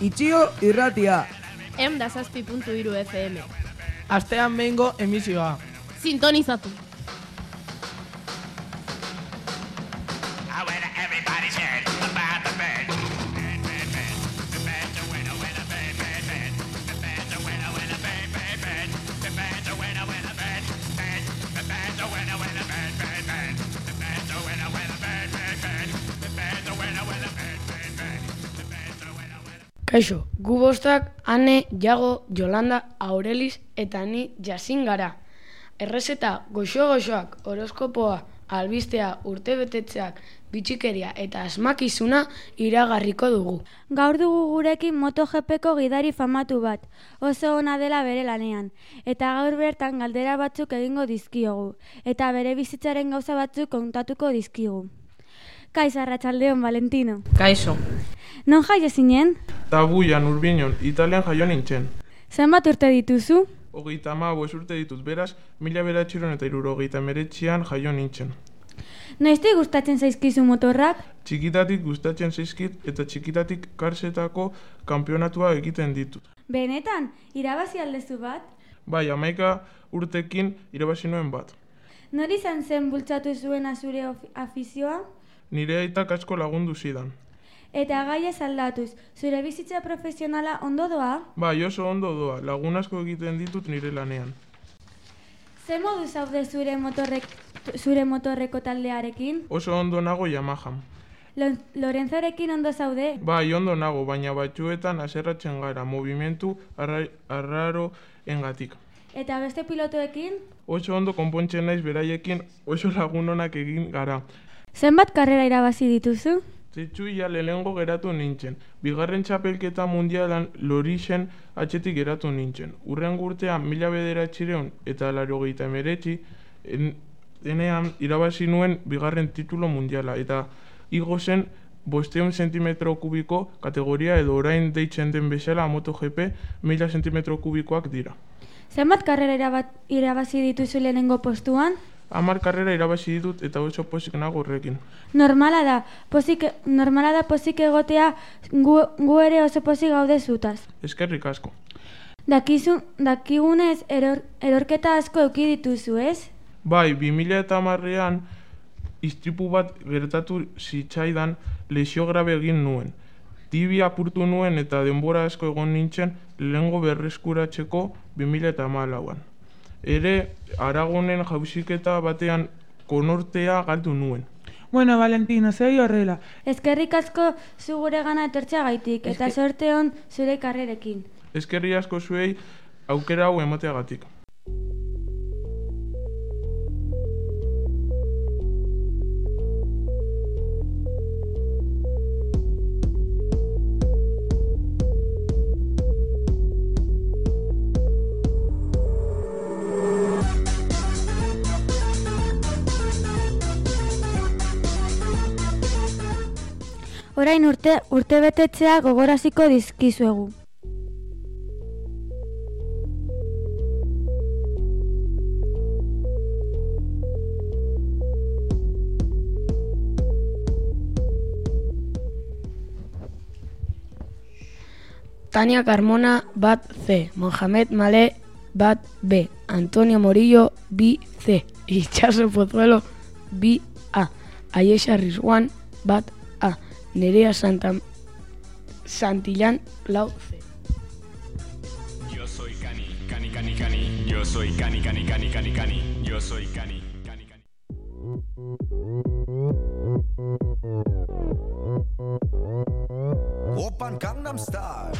Itxio irratia, Em da zazpi puntu iru FM. astean behingo emisioa. Sintonizatu. Kaixo, gu bostak Ane, Jago, Jolanda, Aurelis eta ni jasin gara. Errezeta goxo-goxoak, horoskopoa, albistea, urtebetetzeak, bitxikeria eta asmakizuna iragarriko dugu. Gaur dugu gurekin MotoGPko gidari famatu bat, oso ona dela bere lanean, eta gaur bertan galdera batzuk egingo dizkiogu, eta bere bizitzaren gauza batzuk kontatuko dizkigu. Kaiz arratsaldeon Valentino. Kaixo. Non jaio zinen? Tabuian, urbinon, Italian jaio nintzen. Zenbat urte dituzu? Hogeita ama urte ditut beraz, mila beratxiron eta irurogeita meretxian jaio nintzen. Noizti gustatzen zaizkizu motorrak? Txikitatik gustatzen zaizkit eta txikitatik karsetako kanpionatua egiten ditut. Benetan, irabazi aldezu bat? Bai, amaika urtekin irabazi nuen bat. Nori izan zen bultzatu zuena zure of- afizioa? Nire aitak asko lagundu zidan. Eta gaia aldatuz, zure bizitza profesionala ondo doa? Bai, oso ondo doa, lagun asko egiten ditut nire lanean. Ze modu zaude zure motorrek, zure motorreko taldearekin? Oso ondo nago Yamahan. Lo- Lorenzorekin ondo zaude? Bai, ondo nago, baina batzuetan aserratzen gara, movimentu arra- arraro engatik. Eta beste pilotoekin? Oso ondo konpontzen naiz beraiekin oso lagun onak egin gara. Zenbat karrera irabazi dituzu? Zitsuia lehengo geratu nintzen. Bigarren txapelketa mundialan lorixen atxetik geratu nintzen. Urren urtean mila bederatxireun eta laro gehieta emeretzi, en, denean irabazi nuen bigarren titulo mundiala. Eta igo zen bosteun zentimetro kubiko kategoria edo orain deitzen den bezala MotoGP mila zentimetro kubikoak dira. Zenbat karrera irabazi dituzu lehenengo postuan? Hamar karrera irabazi ditut eta oso pozik nago horrekin. Normala da, pozik, normala da pozik egotea gu, gu ere oso pozik gaude zutaz. Eskerrik asko. Dakizu, dakigunez eror, erorketa asko euki dituzu, ez? Bai, 2000 eta marrean istripu bat gertatu zitzaidan lesio grabe egin nuen. Tibia apurtu nuen eta denbora asko egon nintzen lehengo berreskuratzeko 2000 eta malauan. Ere, Aragonen jausiketa batean konortea galdu nuen. Bueno, Valentino, zei horrela. Eskerrik asko zu gure gana etortzeagaitik eta sorte on zure karrerekin. Eskerri asko zuei aukera hau emateagatik. Orain urte, urte betetzea gogoraziko dizkizuegu. Tania Carmona bat C, Mohamed Malé bat B, Antonio Morillo bi C, Itxaso Pozuelo bi A, Aiesa Rizwan bat Nerea Santa Santillán lau C. Yo soy Cani, Cani, Cani, Cani. Yo soy Cani, Cani, Cani, Cani, Cani. Yo soy Cani, Open Gangnam Style.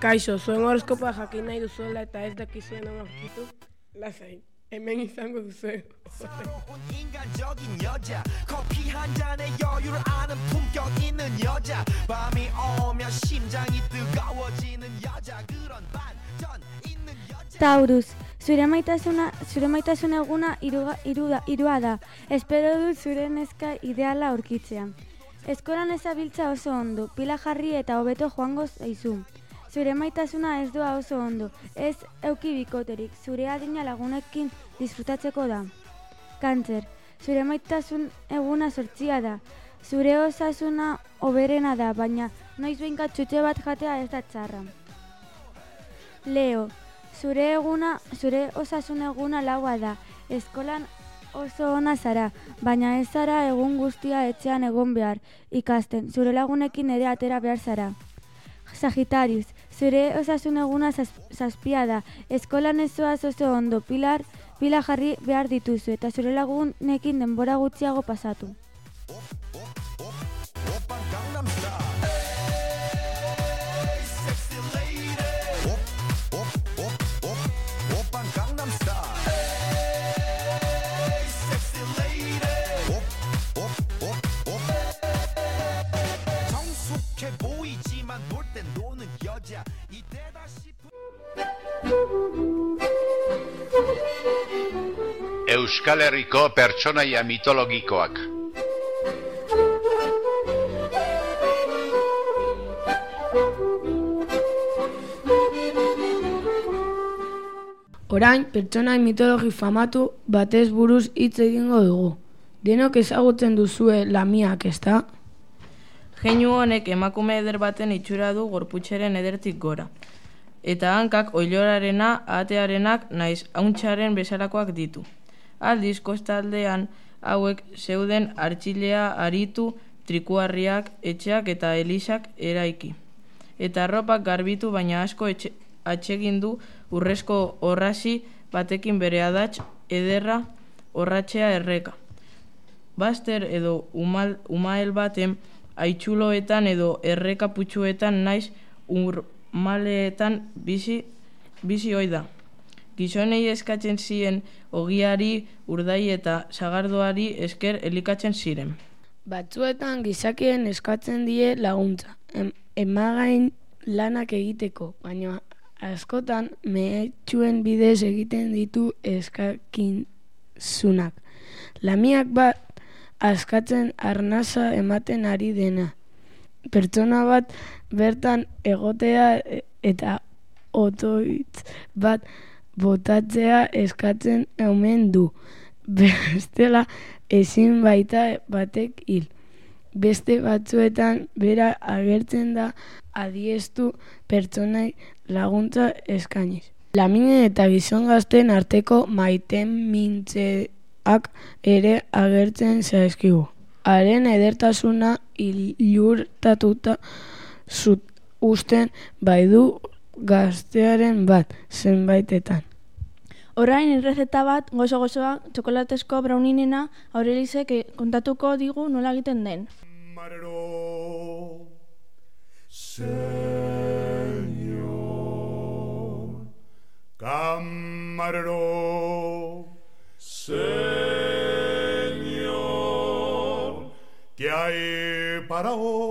Kaixo, zuen horoskopoa jakin nahi duzuela eta ez dakizuen aurkitu, lasai, hemen izango duzuen. 새로운 인간적인 여자 커피 한 잔에 여유를 아는 품격 있는 여자 밤이 오면 심장이 뜨거워지는 여자 그런 반전 있는 여자 Taurus, zure maitasuna, zure maitasuna eguna iruga, iruda, irua da. Espero dut zure neska ideala aurkitzea. Eskolan ezabiltza oso ondo, pila jarri eta hobeto joango zaizu. Zure maitasuna ez doa oso ondo, ez euki bikoterik, zure adina lagunekin disfrutatzeko da. Kantzer, zure maitasun eguna sortzia da. Zure osasuna oberena da, baina noiz behinka txutxe bat jatea ez da txarra. Leo, zure eguna, zure osasun eguna laua da. Eskolan oso ona zara, baina ez zara egun guztia etxean egon behar ikasten. Zure lagunekin ere atera behar zara. Sagitarius, zure osasun eguna zaz, zazpia da. Eskolan ez zoaz oso ondo, pilar, pila jarri behar dituzu eta zure lagunekin denbora gutxiago pasatu. Euskal Herriko pertsonaia mitologikoak. Orain, pertsonai mitologi famatu batez buruz hitz egingo dugu. Denok ezagutzen duzue lamiak, ezta? Jeinu honek emakume eder baten itxura du gorputxeren edertik gora. Eta hankak oilorarena, atearenak, naiz hauntxaren bezalakoak ditu. Aldiz, kostaldean hauek zeuden artxilea aritu, trikuarriak, etxeak eta elisak eraiki. Eta arropak garbitu baina asko etxe, atsegin du urrezko orrasi batekin bere adats ederra orratxea erreka. Baster edo umal, umael baten aitzuloetan edo errekaputxuetan naiz urmaleetan bizi, bizi ohi da. Gizonei eskatzen ziren ogiari, urdai eta sagardoari esker elikatzen ziren. Batzuetan gizakien eskatzen die laguntza, em, emagain lanak egiteko, baina askotan mehetxuen bidez egiten ditu eskakinzunak. Lamiak bat askatzen arnasa ematen ari dena. Pertsona bat bertan egotea e- eta otoitz bat botatzea eskatzen omen du. Bestela ezin baita batek hil. Beste batzuetan bera agertzen da adiestu pertsonai laguntza eskainiz. Lamine eta gizon gazten arteko maiten mintzeak ere agertzen zaizkigu. Haren edertasuna ilurtatuta zut usten baidu gaztearen bat zenbaitetan. Orain irrezeta bat gozo-gozoa txokolatezko brauninena Aurelizek eh, kontatuko digu nola egiten den. Marero, Señor, camarero, Señor, ¿qué hay para hoy?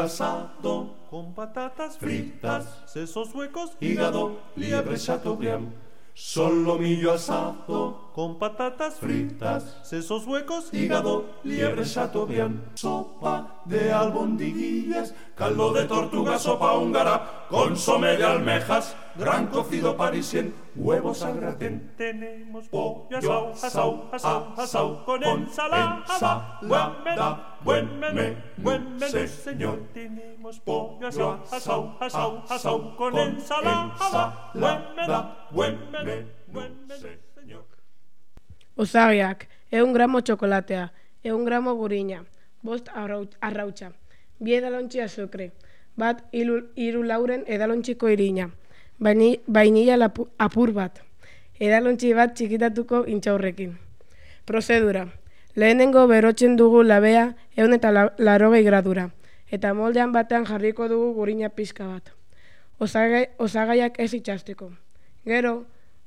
Asado con patatas fritas, sesos huecos, hígado, liebre chateaubriand. Solomillo asado con patatas fritas, sesos huecos, hígado, liebre chateaubriand. Sopa de albondiguillas, caldo de tortuga, sopa húngara, consomé de almejas, gran cocido parisien, huevos al gratén. Tenemos pollo asau, asau, asau, asau, con ensalada, menú, buen menú, buen menú, señor. Tenemos pollo asau, asau, asau, asau, con ensalada, buen menú, buen menú, buen menú, Osagiak, egun gramo txokolatea, egun gramo gurina, bost arraut- arrautza, bi edalontzi azukre, bat hiru hiru lauren edalontziko irina, baini, bainila lapu- apur bat, edalontzi bat txikitatuko intxaurrekin. Prozedura. Lehenengo berotzen dugu labea eun eta la, larogei gradura, eta moldean batean jarriko dugu gurina pizka bat. Osagai, osagaiak ez itxasteko. Gero,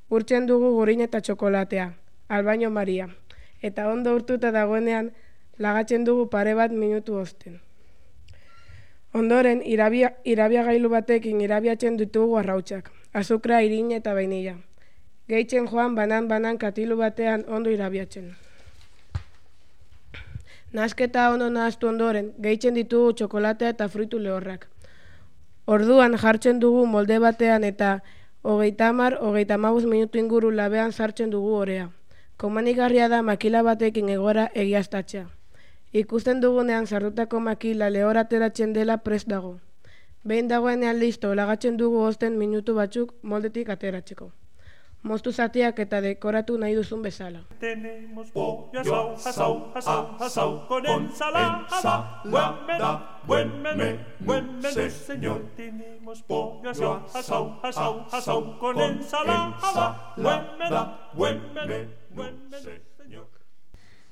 urtzen dugu gurina eta txokolatea, albaino maria, eta ondo urtuta dagoenean lagatzen dugu pare bat minutu osten. Ondoren, irabia, irabia gailu batekin irabiatzen ditugu arrautzak, azukra, irina eta bainilla. Gehitzen joan banan-banan katilu batean ondo irabiatzen. Nasketa ondo nahaztu ondoren, gehitzen ditugu txokolatea eta fruitu lehorrak. Orduan jartzen dugu molde batean eta hogeita hamar, hogeita hamabuz minutu inguru labean sartzen dugu orea. Komanigarria da makila batekin egora egiaztatzea. Ikusten dugunean sartutako makila lehor ateratzen dela prest dago. Behin dagoenean listo, lagatzen dugu osten minutu batzuk moldetik ateratzeko. Moztu zatiak eta dekoratu nahi duzun bezala. Tenemos pollo asau, asau, asau, asau con ensalada. Buen menú, buen menú, buen menú, señor. Tenemos pollo asau, asau, asau, asau con ensalada. Buen menú, buen menú, buen menú, señor.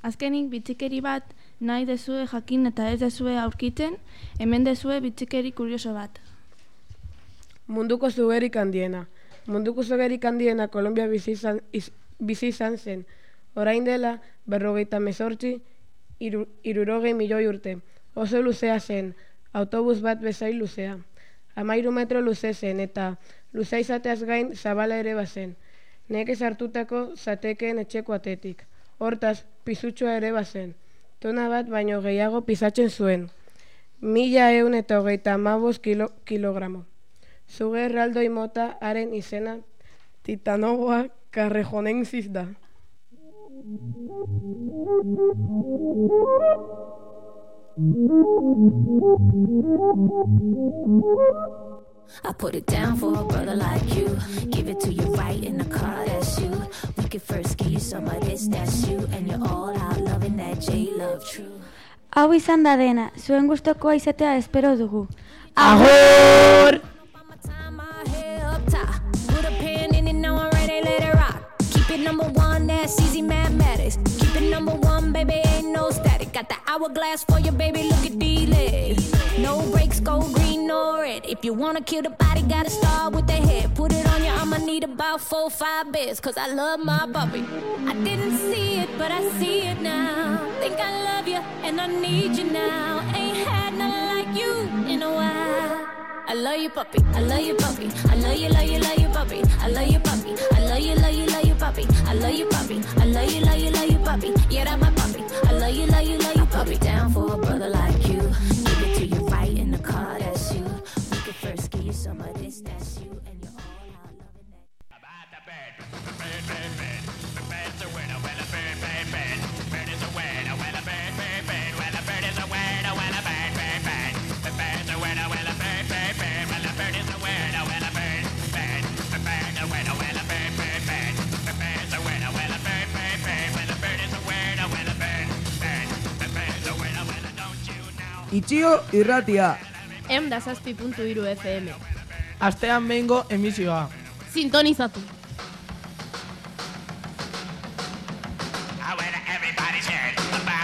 Azkenik bitxikeri bat nahi dezue jakin eta ez dezue aurkitzen, hemen dezue bitxikeri kurioso bat. Munduko zugerik handiena. Munduko zugerik handiena Kolombia bizi izan, iz- bizi izan zen. Orain dela, berrogeita mezortzi, iru, irurogei milioi urte. Oso luzea zen, autobus bat bezain luzea. Amairu metro luze zen eta luzea izateaz gain zabala ere bazen. Neke sartutako zatekeen etxeko atetik. Hortaz, pizutxoa ere bazen. Tona bat baino gehiago pisatzen zuen. Mila eun eta hogeita amabos kilo, kilogramo. Zuge erraldoi mota haren izena Titanoboa carrejonensis da. I put it down for a brother like you. Give it to you right in the car, that's you. We could first give you some of this, that's you. And you're all out loving that J love true. Hau izan da dena, zuen gustokoa izatea espero dugu. Agor! Up top, put a pin in it, now I'm ready, let it rock. Keep it number one, that's easy mathematics. Keep it number one, baby, ain't no static. Got the hourglass for you, baby, look at these legs. No brakes, go green or red. If you wanna kill the body, gotta start with the head. Put it on you, I'ma need about four, five beds, cause I love my puppy. I didn't see it, but I see it now. Think I love you, and I need you now. Ain't had nothing like you in a while. I love you, puppy. I love you, puppy. I love you, love you, love you, puppy. I love you, puppy. I love you, love you, love you, puppy. I love you, puppy. I love you, love you, love you, puppy. Yeah, that's my puppy. I love you, love you, love you, puppy. Down for a brother like you. Give it to you right in the car, Itxio irratia. Em da zazpi puntu iru FM. Astean behingo emisioa. Sintonizatu. Everybody's heard about